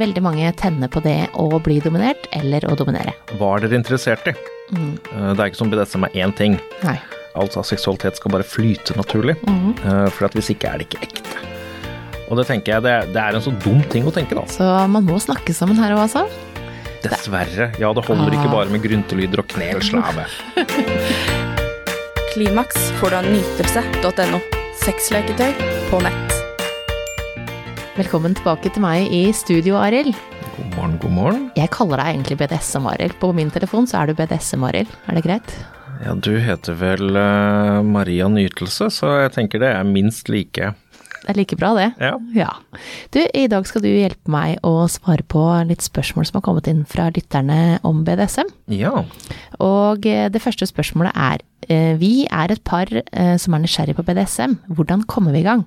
Veldig mange tenner på det å bli dominert eller å dominere. Hva er dere interessert i? Mm. Eh, Det er ikke som BDSM er én ting. Nei. Altså seksualitet skal bare flyte naturlig. Mhm. Eh, For at hvis ikke er det ikke ekte. Og det tenker jeg, det, det er en så dum ting å tenke, da. Så man må snakke sammen her òg, altså. Dessverre. Ja, det holder ikke Ah. bare med gryntelyder og knelslave. Klimaks får du av nytelse.no. Sexleketøy på nett. Velkommen tilbake til meg i studio, Arild. God morgen, god morgen. Jeg kaller deg egentlig BDSM-Arild. På min telefon så er du BDSM-Arild. Er det greit? Ja, du heter vel uh, Maria Nytelse, så jeg tenker det er minst like. Det er like bra, det. Ja. Ja. Du, i dag skal du hjelpe meg å svare på litt spørsmål som har kommet inn fra lytterne om BDSM. Ja. Og eh, det første spørsmålet er eh, Vi er et par som er nysgjerrig på BDSM. Hvordan kommer vi i gang?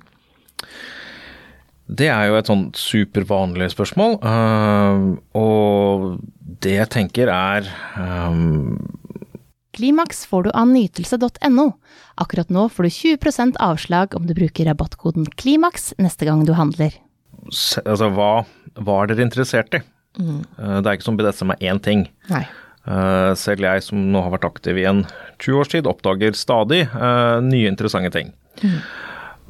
Det er jo et sånn supervanlig spørsmål, eh, og det jeg tenker er um Klimaks får du av nytelse.no. Akkurat nå får du 20% avslag om du bruker rabattkoden KLIMAKS neste gang du handler. se- Altså, hva, hva er dere interessert i? Eh, det er ikke som BDSM er én ting. Nei. Selv jeg som nå har vært aktiv i en 20 års tid, oppdager stadig nye interessante ting.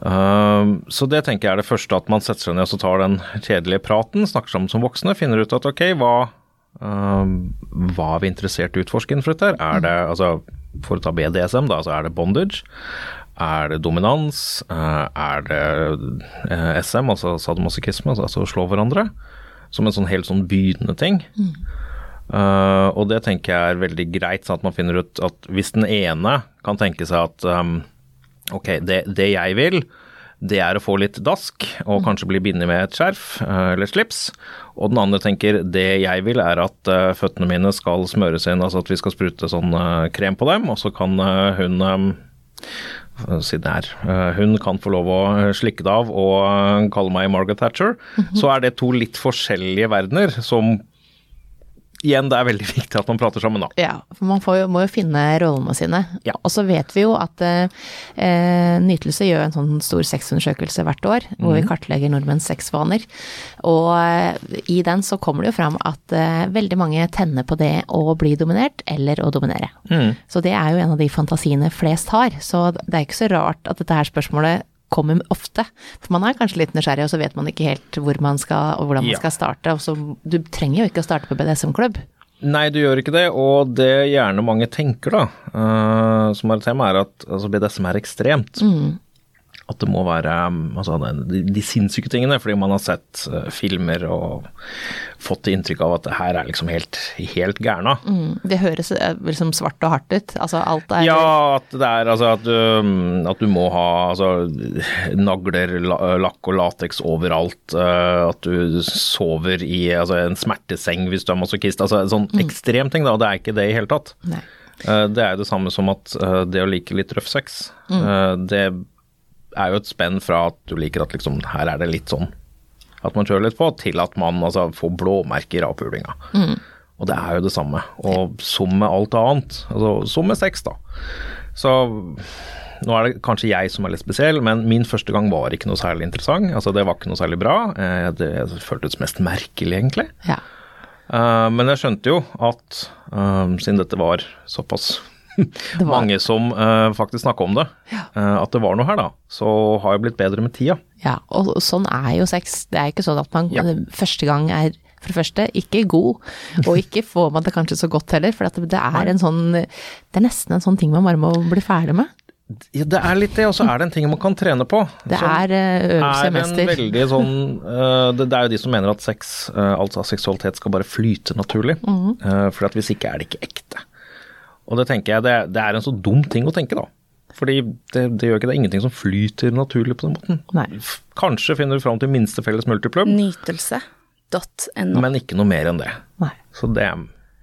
Eh, så det tenker jeg er det første, at man setter seg ned og så tar den kjedelige praten, snakker sammen som voksne, finner ut at ok, hva, uh, hva er vi interessert i å utforske innenfor dette her? Er det, altså, for å ta BDSM da, så er det bondage? Er det dominans? Uh, er det eh, SM, altså sadomasochisme, altså slå hverandre? Som en sånn helt sånn begynnende ting. Uh, og det tenker jeg er veldig greit, sånn at man finner ut at hvis den ene kan tenke seg at um, ok, det, det jeg vil, det er å få litt dask og kanskje bli bindet med et skjerf uh, eller slips, og den andre tenker det jeg vil er at uh, føttene mine skal smøres inn, altså at vi skal sprute sånn uh, krem på dem, og så kan hun si det her. Hun kan få lov å slikke det av og kalle meg Margaret Thatcher. Så er det to litt forskjellige verdener som Igjen, det er veldig viktig at man prater sammen, da. Ja, for man får jo, må jo finne rollene sine. Ja. Og så vet vi jo at eh, eh, Nytelse gjør en sånn stor sexundersøkelse hvert år, hvor vi kartlegger nordmenns sexvaner. Og eh, i den så kommer det jo fram at eh, veldig mange tenner på det å bli dominert eller å dominere. Så det er jo en av de fantasiene flest har. Så det er ikke så rart at dette her spørsmålet kommer ofte. For man er kanskje litt nysgjerrig, og så vet man ikke helt hvor man skal, og hvordan man Ja. skal starte. Og så, du trenger jo ikke å starte på BDSM-klubb. Nei, du gjør ikke det, og det gjerne mange tenker, da, uh, som er et tema, er at altså, BDSM er ekstremt. At det må være um, altså, de, de sinnssyke tingene, fordi man har sett uh, filmer og fått inntrykk av at det her er liksom helt, helt gærna. Mm, det høres liksom svart og hardt ut. Altså alt er Ja, at det er altså at du, at du må ha altså, nagler, la, lakk og lateks overalt. Uh, at du sover i altså, en smerteseng hvis du er masochist. Altså en sånn ekstrem ting, da. Og det er ikke det i hele tatt. Nei. Eh, det er jo det samme som at eh, det å like litt røff sex, eh, det er jo et spenn fra at du liker at liksom her er det litt sånn at man kjører litt på, til at man altså, får blåmerker av pulinga. Og det er jo det samme. Og som med alt annet, altså som med sex, da. Så nå er det kanskje jeg som er litt spesiell, men min første gang var ikke noe særlig interessant. Altså det var ikke noe særlig bra. Eh, Det føltes mest merkelig, egentlig. Ja. Uh, Men jeg skjønte jo at uh, siden dette var såpass var- mange som uh, faktisk snakka om det, at det var noe her, da, så har jeg blitt bedre med tida. ja, og sånn er jo sex. Det er ikke sånn at man Ja. første gang er for det første ikke god, og ikke får man det kanskje så godt heller, for at det er en sånn Det er nesten en sånn ting man bare må bli ferdig med. Ja, det er litt det, og så er det en ting man kan trene på. Det er eh, øvelse er en mester. sånn eh, det, er jo de som mener at sex, eh, altså seksualitet, skal bare flyte naturlig. Mhm. Uh, for at hvis ikke er det ikke ekte. Og det tenker jeg, det, det er en så dum ting å tenke, da. Fordi det, det gjør ikke det er ingenting som flyter naturlig på den måten. Nei. Kanskje finner du fram til minste felles multiplum, Nytelse.no. men ikke noe mer enn det. Nei. Så det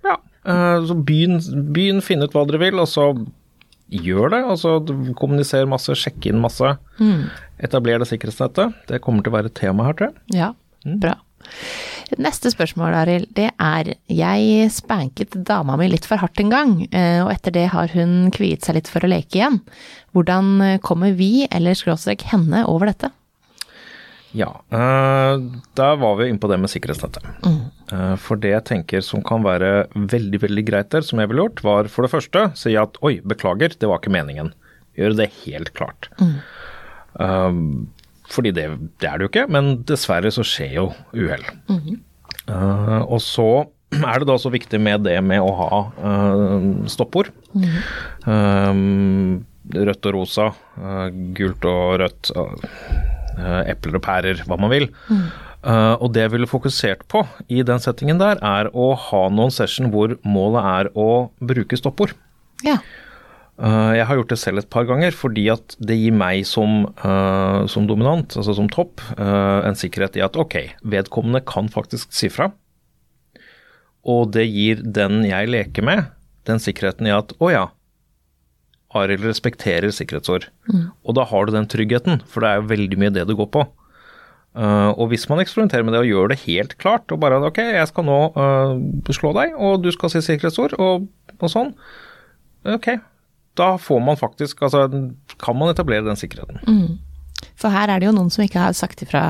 Ja. eh, så begynn, begynn, finne ut hva dere vil, og så gjør det. Altså kommuniser masse, sjekk inn masse. Mm. Etabler det sikkerhetsnettet. Det kommer til å være et tema her, tror jeg. Ja, bra. Neste spørsmål, Arild, det er Jeg spanket dama mi litt for hardt en gang, eh, og etter det har hun kviet seg litt for å leke igjen. Hvordan kommer vi, eller skråstrek henne, over dette? Ja, da der var vi inne på det med sikkerhetsnettet. Eh, For det jeg tenker som kan være veldig veldig greit der, som jeg ville gjort, var for det første si at oi, beklager, det var ikke meningen. Gjøre det helt klart. Um, fordi det, det er det jo ikke, men dessverre så skjer jo uhell. Uh, og så er det da så viktig med det med å ha uh, stoppord. Um, rødt og rosa, uh, gult og rødt, uh, epler og pærer, hva man vil. Uh, og det jeg ville fokusert på i den settingen der, er å ha noen session hvor målet er å bruke stoppord. Ja. Uh, jeg har gjort det selv et par ganger fordi at det gir meg som, uh, som dominant, altså som topp, uh, en sikkerhet i at ok, vedkommende kan faktisk si fra. Og det gir den jeg leker med, den sikkerheten i at å ja, Arild respekterer sikkerhetsord. Og da har du den tryggheten, for det er jo veldig mye det det går på. Uh, og hvis man eksperimenterer med det og gjør det helt klart, og bare ok, jeg skal nå uh, slå deg, og du skal si sikkerhetsord, og, og sånn, ok, da får man faktisk, altså kan man etablere den sikkerheten. For her er det jo noen som ikke har sagt ifra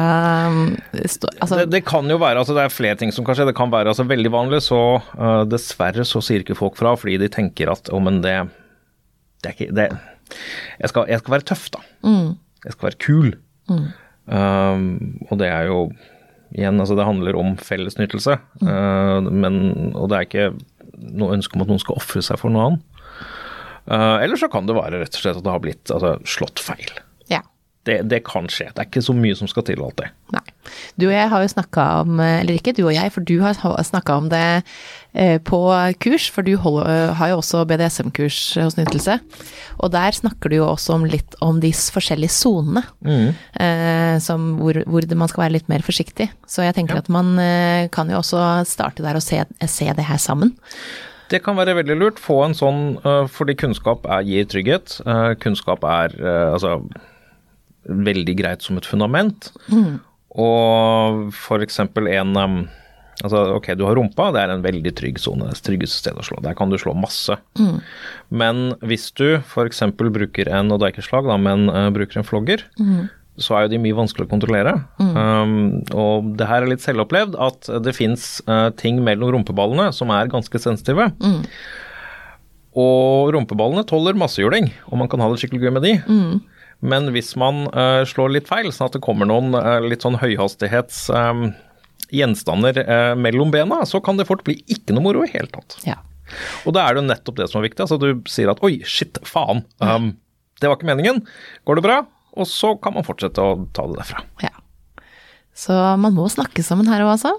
um, Altså, Det, det kan jo være, altså det er flere ting som kan skje. Det kan være altså veldig vanlig, så uh, dessverre så sier ikke folk fra fordi de tenker at å, men det, det er ikke det, jeg, skal, jeg skal være tøff, da. Jeg skal være kul. Um, og det er jo igjen, altså det handler om fellesnyttelse. Uh, men, og det er ikke noe ønske om at noen skal ofre seg for noe annet. Uh, eller så kan det være rett og slett at det har blitt altså, slått feil. ja. Det, det kan skje. Det er ikke så mye som skal til alltid. Nei. Du og jeg har jo snakka om, eller ikke du og jeg, for du har snakka om det eh, på kurs, for du holder, har jo også BDSM-kurs hos Nytelse. Og der snakker du jo også om litt om de forskjellige sonene, eh, hvor, hvor man skal være litt mer forsiktig. Så jeg tenker Ja. at man eh, kan jo også starte der og se, se det her sammen. Det kan være veldig lurt. Få en sånn øh, fordi kunnskap er, gir trygghet. Øh, kunnskap er øh, altså veldig greit som et fundament. Og for eksempel en um, Altså, ok, du har rumpa, det er en veldig trygg sone. Det tryggeste stedet å slå. Der kan du slå masse. Men hvis du f.eks. bruker en, og det er ikke slag, da, men uh, bruker en flogger, så er jo de mye vanskeligere å kontrollere. Um, og det her er litt selvopplevd at det fins ting mellom rumpeballene som er ganske sensitive. Og rumpeballene tåler massehjuling, og man kan ha det skikkelig gøy med de. Men hvis man uh, slår litt feil, sånn at det kommer noen uh, litt sånn høyhastighets um, gjenstander eh, mellom bena, så kan det fort bli ikke noe moro i hele tatt. Ja. Og da er det jo nettopp det som er viktig. Altså du sier at oi, shit, faen. Um, det var ikke meningen. Går det bra? Og så kan man fortsette å ta det derfra. ja. Så man må snakke sammen her òg, altså.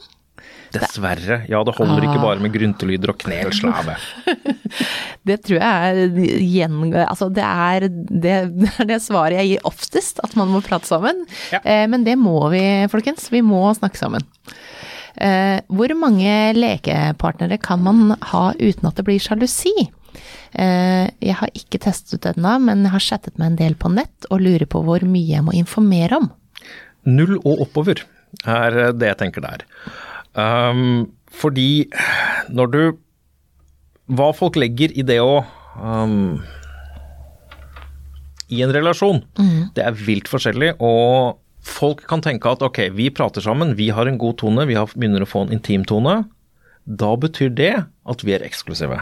Dessverre. Ja, det holder ikke bare med gryntelyder og knelslave. Det tror jeg er gjen... Altså, det er det, det er det svaret jeg gir oftest, at man må prate sammen. Ja. Eh, men det må vi, folkens. Vi må snakke sammen. Eh, hvor mange lekepartnere kan man ha uten at det blir sjalusi? Eh, jeg har ikke testet ut ennå, men jeg har chattet med en del på nett og lurer på hvor mye jeg må informere om. Null og oppover er det jeg tenker der. Um, fordi når du Hva folk legger i det å um, I en relasjon, det er vilt forskjellig. Og folk kan tenke at ok, vi prater sammen, vi har en god tone, vi har, begynner å få en intim tone. Da betyr det at vi er eksklusive.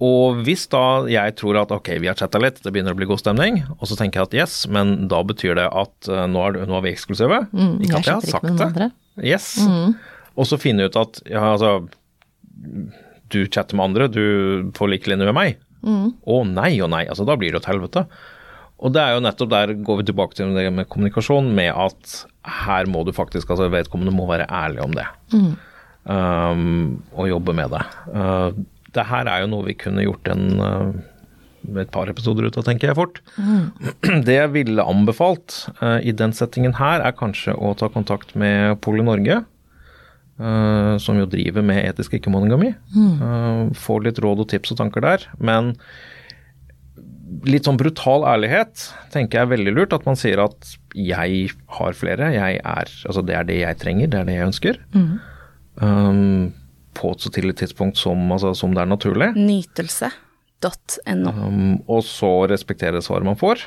Og hvis da jeg tror at ok, vi har chatta litt, det begynner å bli god stemning, og så tenker jeg at yes, men da betyr det at eh, nå, er, nå er vi eksklusive. Mm, ikke jeg at jeg har sagt det. andre. Mm. Yes. Og så finne ut at ja, altså Du chatter med andre, du får like linje med meg. Mm. Å nei og nei, altså da blir det et helvete. Og det er jo nettopp der går vi tilbake til det med kommunikasjon, med at her må du faktisk, altså vedkommende må være ærlig om det. Mm. Um, og jobbe med det. Uh, det her er jo noe vi kunne gjort en uh, et par episoder ut av, tenker jeg fort. Det jeg ville anbefalt uh, i den settingen her, er kanskje å ta kontakt med Poli Norge. uh, som jo driver med etisk ikke-monogami. Uh, få litt råd og tips og tanker der. Men litt sånn brutal ærlighet tenker jeg er veldig lurt. At man sier at jeg har flere, jeg er, altså det er det jeg trenger, det er det jeg ønsker. Um, på et så tidlig tidspunkt som, altså, som det er naturlig. Nytelse.no. Um, og så respektere svaret man får.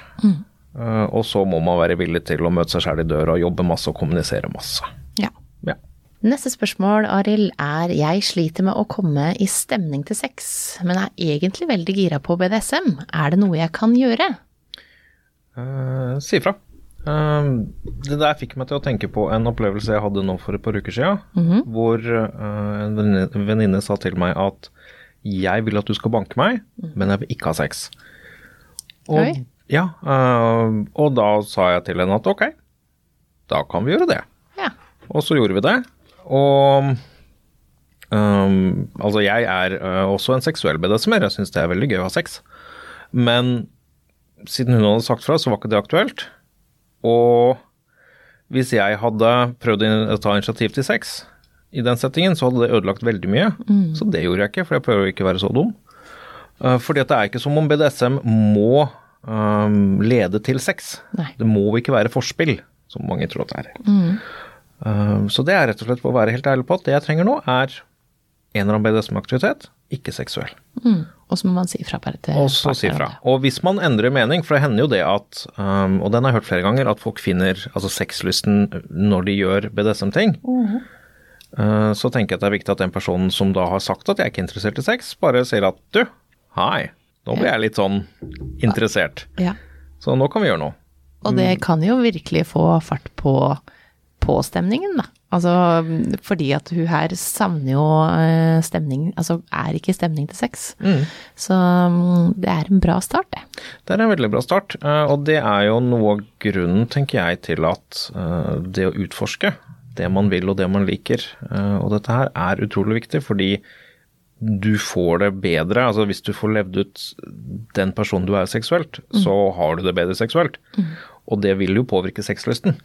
Eh, og så må man være villig til å møte seg sjæl i døra jobbe masse og kommunisere masse. Ja. Ja. Neste spørsmål, Arild, er jeg sliter med å komme i stemning til sex, men er egentlig veldig gira på BDSM. Er det noe jeg kan gjøre? Uh, si ifra. Eh, det der fikk meg til å tenke på en opplevelse jeg hadde nå for et par uker siden, hvor eh, en venninne- sa til meg at jeg vil at du skal banke meg, men jeg vil ikke ha sex. Og, Oi. ja, eh, og da sa jeg til henne at ok, da kan vi gjøre det. Ja. Og så gjorde vi det. Og um, altså, jeg er eh, også en seksuell BDSM-er. Jeg syns det er veldig gøy å ha sex. Men siden hun hadde sagt fra, så var ikke det aktuelt. Og hvis jeg hadde prøvd å ta initiativ til sex i den settingen, så hadde det ødelagt veldig mye. Så det gjorde jeg ikke, for jeg prøver ikke å være så dum. Uh, fordi at det er ikke som om BDSM må um, lede til sex. Nei. Det må ikke være forspill, som mange tror at det er. Um, Så det er rett og slett for å være helt ærlig på at det jeg trenger nå, er en eller annen BDSM-aktivitet, ikke seksuell. Mm. Og så må man si ifra bare til Og så si fra. Og hvis man endrer mening, for det hender jo det at, um, og den har jeg hørt flere ganger, at folk finner altså sexlysten når de gjør BDSM-ting. Uh, så tenker jeg at det er viktig at den personen som da har sagt at jeg er ikke interessert i sex, bare sier at du, hei, nå blir jeg litt sånn interessert. Ja. Så nå kan vi gjøre noe. Og det kan jo virkelig få fart på, på stemningen, da. Altså fordi at hun her savner jo eh, stemning, altså er ikke stemning til sex. Så mm, det er en bra start, det. Det er en veldig bra start, eh, og det er jo noe av grunnen, tenker jeg, til at eh, det å utforske det man vil og det man liker, og dette her er utrolig viktig, fordi du får det bedre. Altså hvis du får levd ut den personen du er seksuelt, så har du det bedre seksuelt. Og det vil jo påvirke sexlysten.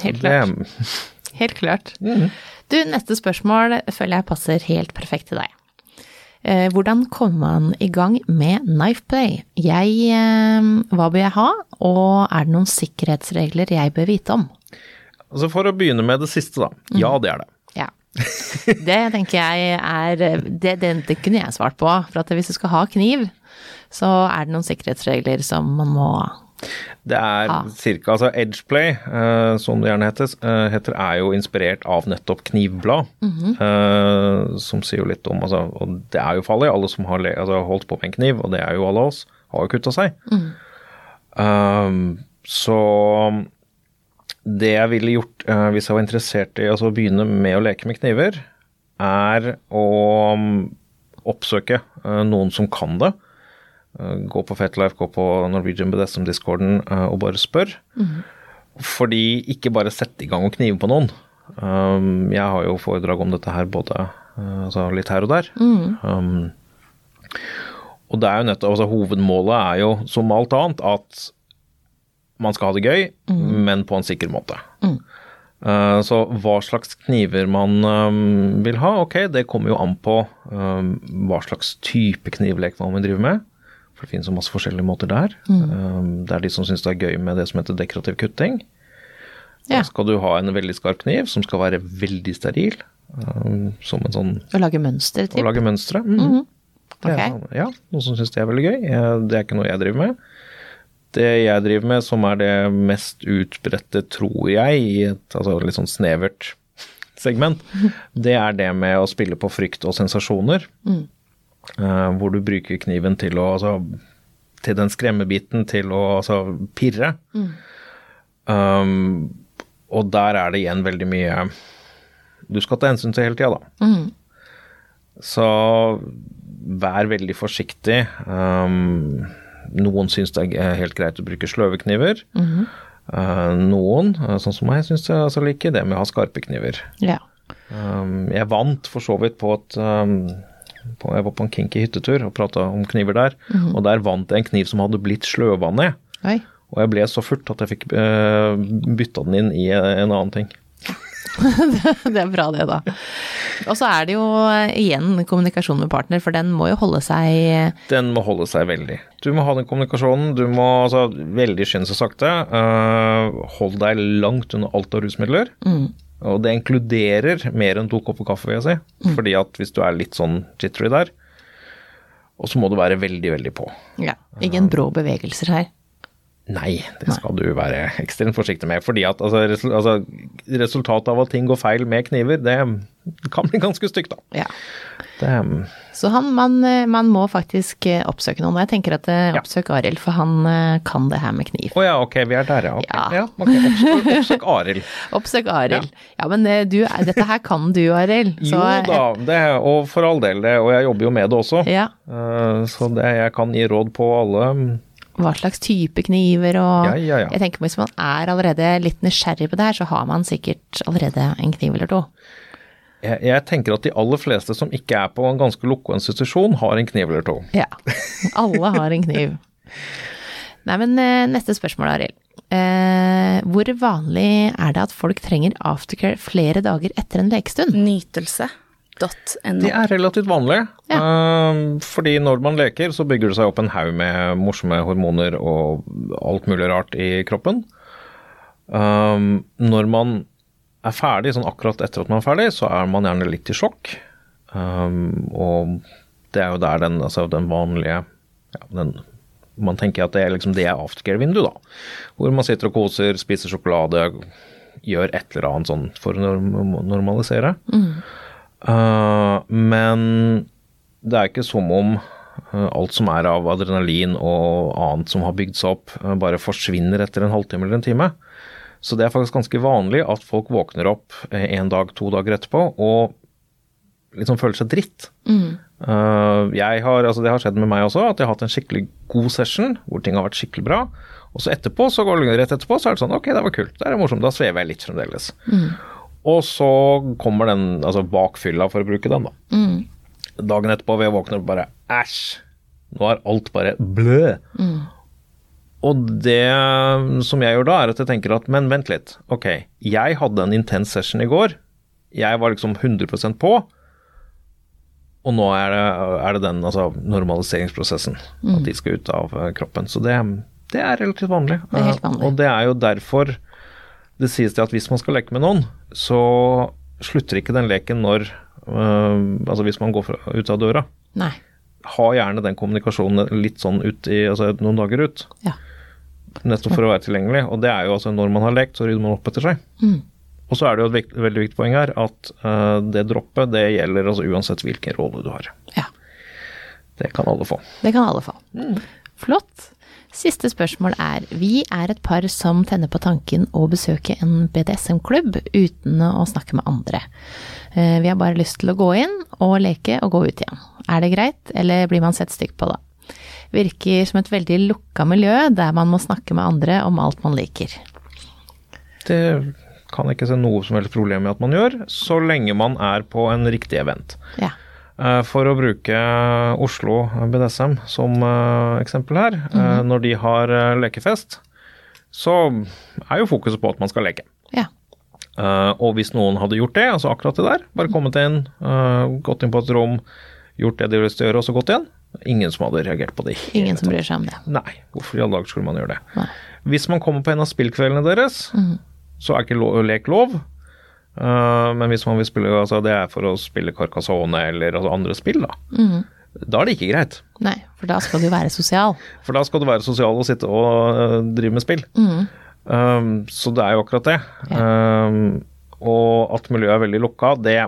Helt klart. Helt klart. Du, neste spørsmål føler jeg passer helt perfekt til deg. Eh, hvordan kommer man i gang med knife play? Jeg, eh, hva bør jeg ha, og er det noen sikkerhetsregler jeg bør vite om? altså for å begynne med det siste, da. Ja, det er det. Ja. Det tenker jeg er det, det, det kunne jeg svart på. For at hvis du skal ha kniv, så er det noen sikkerhetsregler som man må Det er Ah. cirka, altså Edgeplay, uh, som det gjerne heter, uh, heter, er jo inspirert av nettopp knivblad. eh, som sier jo litt om altså, Og det er jo farlig. Alle som har altså, holdt på med en kniv, og det er jo alle oss, har jo kutta seg. Um, så det jeg ville gjort eh, hvis jeg var interessert i altså, å begynne med å leke med kniver, er å um, oppsøke eh, noen som kan det. Eh, gå på Fetlife, gå på Norwegian BDSM-discorden uh, og bare spør. Fordi ikke bare sette i gang og knive på noen. Um, jeg har jo foredrag om dette her både eh, altså litt her og der. Um, og det er jo nettopp, altså Hovedmålet er jo som alt annet at man skal ha det gøy, men på en sikker måte. Eh, så hva slags kniver man um, vil ha, ok, det kommer jo an på um, hva slags type knivlek man vil drive med. For det finnes jo masse forskjellige måter der. Mm. det er de som syns det er gøy med det som heter dekorativ kutting. Da Ja. skal du ha en veldig skarp kniv som skal være veldig steril. Um, som en sånn Å lage mønster, Å lage mønstre. Mm. Det er Ok. sånn- Ja, noen som syns det er veldig gøy. Det er ikke noe jeg driver med. Det jeg driver med, som er det mest utbredte, tror jeg, i et altså litt sånn snevert segment, det er det med å spille på frykt og sensasjoner. Eh, hvor du bruker kniven til å altså, til den skremmebiten til å altså, pirre. Um, og der er det igjen veldig mye du skal ta hensyn til hele tida, da. Så vær veldig forsiktig. Um, noen syns det er helt greit å bruke sløvekniver. Uh, noen, uh, sånn som meg, syns jeg altså liker det med å ha skarpe kniver. Ja. Um, jeg vant for så vidt på at um, Jeg var på en kinky hyttetur og prata om kniver der, og der vant jeg en kniv som hadde blitt sløva ned. Oi. Og jeg ble så furt at jeg fikk uh, bytta den inn i en annen ting. Det er bra det, da. Og så er det jo eh, igjen kommunikasjon med partner, for den må jo holde seg Den må holde seg veldig. Du må ha den kommunikasjonen. Du må altså veldig skynde seg sakte. Uh, hold deg langt unna alt av rusmidler. Og det inkluderer mer enn to kopper kaffe, vil jeg si. Fordi at hvis du er litt sånn jittery der, og så må du være veldig, veldig på. Ja. Ingen brå bevegelser her. Nei, det skal du være ekstremt forsiktig med. fordi at altså, altså, Resultatet av at ting går feil med kniver, det kan bli ganske stygt, da. Ja. Det, Så han, man, eh, man må faktisk eh, oppsøke noen. Jeg tenker at oppsøk Ja. Arild, for han eh, kan det her med kniv. Å ja, ok, vi er der, ja. Okay. Ja. ja okay. Oppsøk, oppsøk Arild. Oppsøk Arild. Ja, men eh, du, dette her kan du, Arild. Jo eh, da, det, og for all del, det, og jeg jobber jo med det også. Ja. Eh, Så det, jeg kan gi råd på alle. Hva slags type kniver og Ja, ja, ja. Jeg tenker Hvis man er allerede litt nysgjerrig på det her, så har man sikkert allerede en kniv eller to. Jeg, jeg tenker at de aller fleste som ikke er på en ganske lukka institusjon, har en kniv eller to. Ja. Alle har en kniv. Nei, men eh, neste spørsmål, Arild. Eh, hvor vanlig er det at folk trenger aftercare flere dager etter en lekestund? Nytelse.no. De er relativt vanlige eh, fordi når man leker, så bygger det seg opp en haug med morsomme hormoner og alt mulig rart i kroppen. Um, når man er ferdig, sånn akkurat etter at man er ferdig, så er man gjerne litt i sjokk. Um, og det er jo der den, altså den vanlige ja, den, Man tenker at det er liksom det er aftercare-vinduet, da. Hvor man sitter og koser, spiser sjokolade, gjør et eller annet sånn for å normalisere. normalisere. Uh, men det er ikke som om uh, alt som er av adrenalin og annet som har bygd seg opp, uh, bare forsvinner etter en halvtime eller en time. Så det er faktisk ganske vanlig at folk våkner opp en dag, to dager etterpå og liksom føler seg dritt. Mm. jeg har, altså det har skjedd med meg også, at jeg har hatt en skikkelig god session hvor ting har vært skikkelig bra. Og så etterpå, så går det rett etterpå, så er det sånn ok, det var kult, det er morsomt, da svever jeg litt fremdeles. Og så kommer den, altså bakfylla for å bruke den, da. Dagen etterpå vil jeg våkner, bare æsj, nå er alt bare blø. Og det som jeg gjør da, er at jeg tenker at men vent litt, ok, jeg hadde en intens session i går, jeg var liksom 100% på, og nå er det, er det den altså, normaliseringsprosessen, at de skal ut av eh, kroppen. Så det, det er relativt vanlig. Det er helt vanlig. Eh, Og det er jo derfor det sies det at hvis man skal leke med noen, så slutter ikke den leken når eh, Altså hvis man går fra, ut av døra. Nei. Ha gjerne den kommunikasjonen litt sånn ut i altså noen dager ut. Ja. Nettopp for å være tilgjengelig. Og det er jo altså når man har lekt, så rydder man opp etter seg. Og så er det jo et vekt, veldig viktig poeng her at eh, det droppet det gjelder altså uansett hvilken rolle du har. ja. Det kan alle få. Det kan alle få. Flott. Siste spørsmål er, vi er et par som tenner på tanken å besøke en BDSM-klubb uten å snakke med andre. Eh, Vi har bare lyst til å gå inn og leke og gå ut igjen. Er det greit, eller blir man sett stygt på da? Virker som et veldig lukka miljø der man må snakke med andre om alt man liker. Det kan jeg ikke se noe som helst problem med at man gjør, så lenge man er på en riktig event. Ja. Eh, For å bruke Oslo BDSM som eh, eksempel her, Mm. når de har eh, lekefest, så er jo fokuset på at man skal leke. Ja. Eh, og hvis noen hadde gjort det, altså akkurat det der, bare kommet inn, eh, gått inn på et rom, gjort det de har lyst til å gjøre, og så gått igjen, ingen som hadde reagert på det. Ingen som bryr seg om det. Nei, hvorfor i alle dager skulle man gjøre det? Nei. Hvis man kommer på en av spillkveldene deres, så er ikke lek lov. Eh, men hvis man vil spille, altså det er for å spille Carcassonne eller altså andre spill, da. Da er det ikke greit. Nei, for da skal du være sosial. For da skal du være sosial og sitte og uh, drive med spill. Um, så det er jo akkurat det. Um, og at miljøet er veldig lukka, det,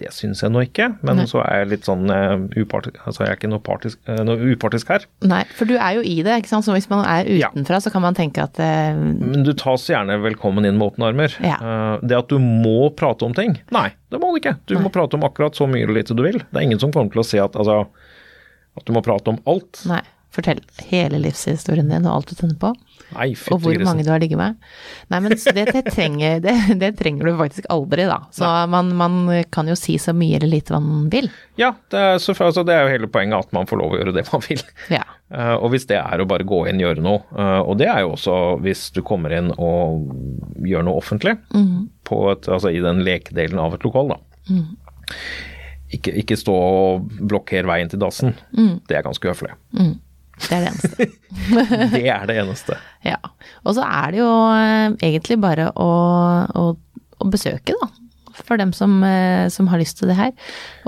det syns jeg nå ikke. Men Nei. så er jeg litt sånn uh, upartisk, altså jeg er ikke noe, partisk, uh, noe upartisk her. Nei, for du er jo i det, ikke sant. Så hvis man er Ja. utenfra, så kan man tenke at uh, Men du tas gjerne velkommen inn med åpne armer. Ja. Det at du må prate om ting, nei, det må du ikke. Du må prate om akkurat så mye eller lite du vil. Det er ingen som kommer til å si at, altså, at du må prate om alt. Nei. Fortell hele livshistorien din og alt du tenner på. Nei, Og hvor mange du har ligget med. Nei, men det, det, trenger, det, det trenger du faktisk aldri, da. Så man, man kan jo si så mye eller lite man vil. Ja, det er, så, altså, det er jo hele poenget at man får lov å gjøre det man vil. Ja. Uh, og hvis det er å bare gå inn og gjøre noe, uh, og det er jo også hvis du kommer inn og gjør noe offentlig på et, altså i den lekedelen av et lokal, da. Ikke, ikke stå og blokkere veien til dassen. Det er ganske høflig. Det er det eneste. Det er det eneste. Ja. Og så er det jo eh, egentlig bare å, å, å besøke, da. for dem som, eh, som har lyst til det her.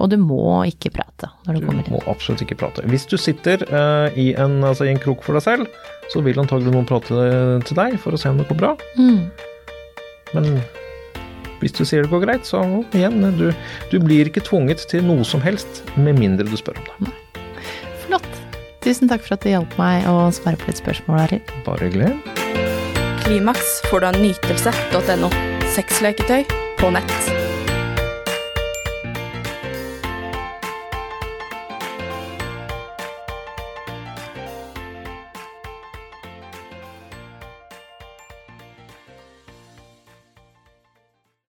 Og du må ikke prate når du Du kommer inn. må absolutt ikke prate. Hvis du sitter uh, i, en, altså, i en krok for deg selv, så vil antagelig noen prate til deg for å se om det går bra. Mm. Men hvis du sier det går greit, så igjen, du, du blir ikke tvunget til noe som helst med mindre du spør om det. Flott. Tusen takk for at du hjalp meg å svare på litt spørsmål, Arild. Bare hyggelig. Klimaks får du av nytelse.no. Sexleketøy på nett.